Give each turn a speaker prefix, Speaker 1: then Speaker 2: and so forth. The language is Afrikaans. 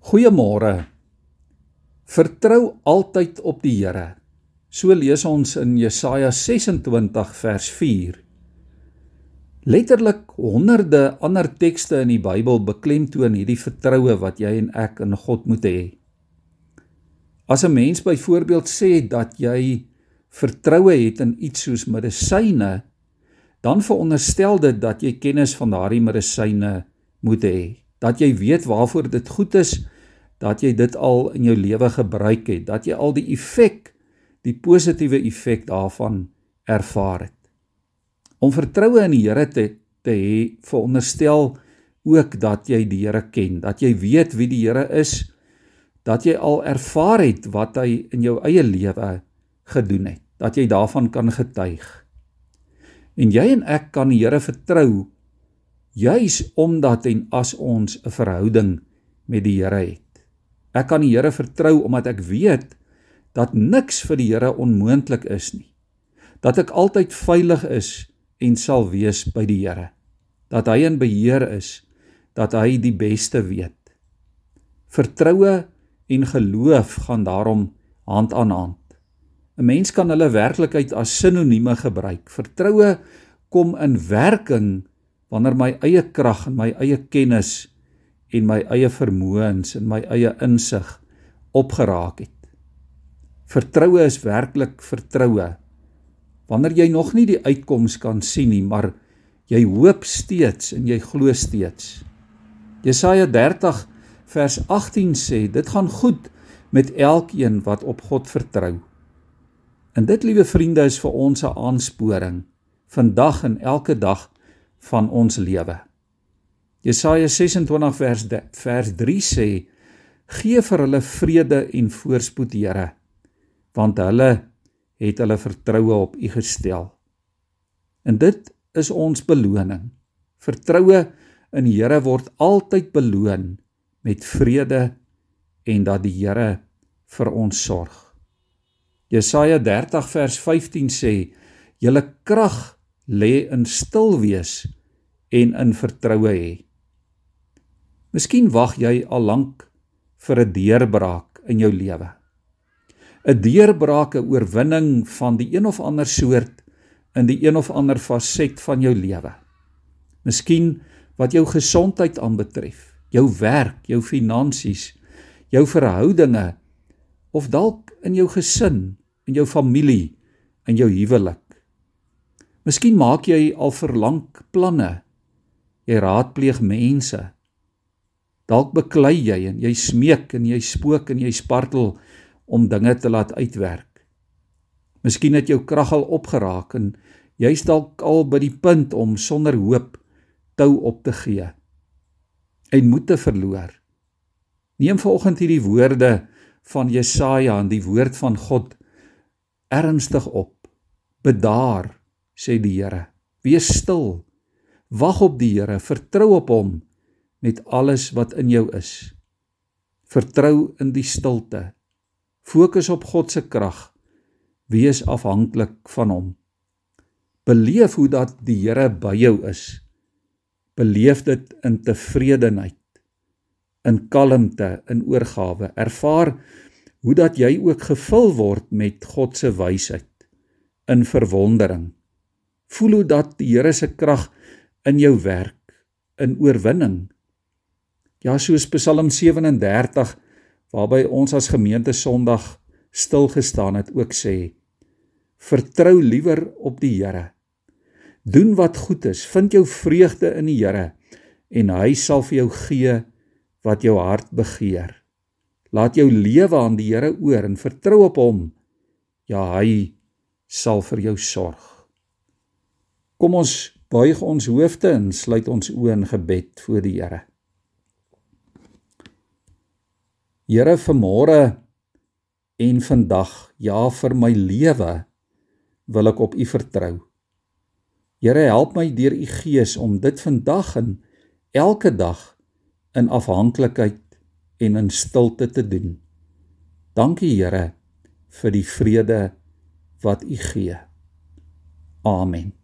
Speaker 1: Goeiemôre. Vertrou altyd op die Here. So lees ons in Jesaja 26 vers 4. Letterlik honderde ander tekste in die Bybel beklemtoon hierdie vertroue wat jy en ek in God moet hê. As 'n mens byvoorbeeld sê dat jy vertroue het in iets soos medisyne, dan veronderstel dit dat jy kennis van daardie medisyne moet hê dat jy weet waarvoor dit goed is, dat jy dit al in jou lewe gebruik het, dat jy al die effek, die positiewe effek daarvan ervaar het. Om vertroue in die Here te te hê, veronderstel ook dat jy die Here ken, dat jy weet wie die Here is, dat jy al ervaar het wat hy in jou eie lewe gedoen het, dat jy daarvan kan getuig. En jy en ek kan die Here vertrou juis omdat en as ons 'n verhouding met die Here het. Ek kan die Here vertrou omdat ek weet dat niks vir die Here onmoontlik is nie. Dat ek altyd veilig is en sal wees by die Here. Dat hy in beheer is, dat hy die beste weet. Vertroue en geloof gaan daarom hand aan hand. 'n Mens kan hulle werklikheid as sinonieme gebruik. Vertroue kom in werking wanneer my eie krag en my eie kennis en my eie vermoëns en my eie insig opgeraak het. Vertroue is werklik vertroue. Wanneer jy nog nie die uitkoms kan sien nie, maar jy hoop steeds en jy glo steeds. Jesaja 30 vers 18 sê, dit gaan goed met elkeen wat op God vertrou. En dit liewe vriende is vir ons 'n aansporing vandag en elke dag van ons lewe. Jesaja 26 vers vers 3 sê: Gee vir hulle vrede en voorspoed, Here, want hulle het hulle vertroue op U gestel. En dit is ons beloning. Vertroue in die Here word altyd beloon met vrede en dat die Here vir ons sorg. Jesaja 30 vers 15 sê: Julle krag lê in stil wees en in vertroue hê. Miskien wag jy al lank vir 'n deurbraak in jou lewe. 'n Deurbraak, 'n oorwinning van die een of ander soort in die een of ander faset van jou lewe. Miskien wat jou gesondheid aanbetref, jou werk, jou finansies, jou verhoudinge of dalk in jou gesin, in jou familie, in jou huwelik. Miskien maak jy al verlang planne. Jy raadpleeg mense. Dalk beklei jy en jy smeek en jy spook en jy spartel om dinge te laat uitwerk. Miskien het jou krag al opgeraak en jy's dalk al by die punt om sonder hoop tou op te gee en moed te verloor. Neem vanoggend hierdie woorde van Jesaja en die woord van God ernstig op. Bedaar sê die Here. Wees stil. Wag op die Here, vertrou op hom met alles wat in jou is. Vertrou in die stilte. Fokus op God se krag. Wees afhanklik van hom. Beleef hoe dat die Here by jou is. Beleef dit in tevredenheid, in kalmte, in oorgawe. Ervaar hoe dat jy ook gevul word met God se wysheid in verwondering Voel hoe dat die Here se krag in jou werk in oorwinning. Ja, soos Psalm 37 waarby ons as gemeente Sondag stil gestaan het ook sê: Vertrou liewer op die Here. Doen wat goed is, vind jou vreugde in die Here en hy sal vir jou gee wat jou hart begeer. Laat jou lewe aan die Here oor en vertrou op hom. Ja, hy sal vir jou sorg. Kom ons buig ons hoofde en sluit ons oë in gebed voor die Here. Here vanmôre en vandag, ja vir my lewe wil ek op U vertrou. Here help my deur U Gees om dit vandag en elke dag in afhanklikheid en in stilte te doen. Dankie Here vir die vrede wat U gee. Amen.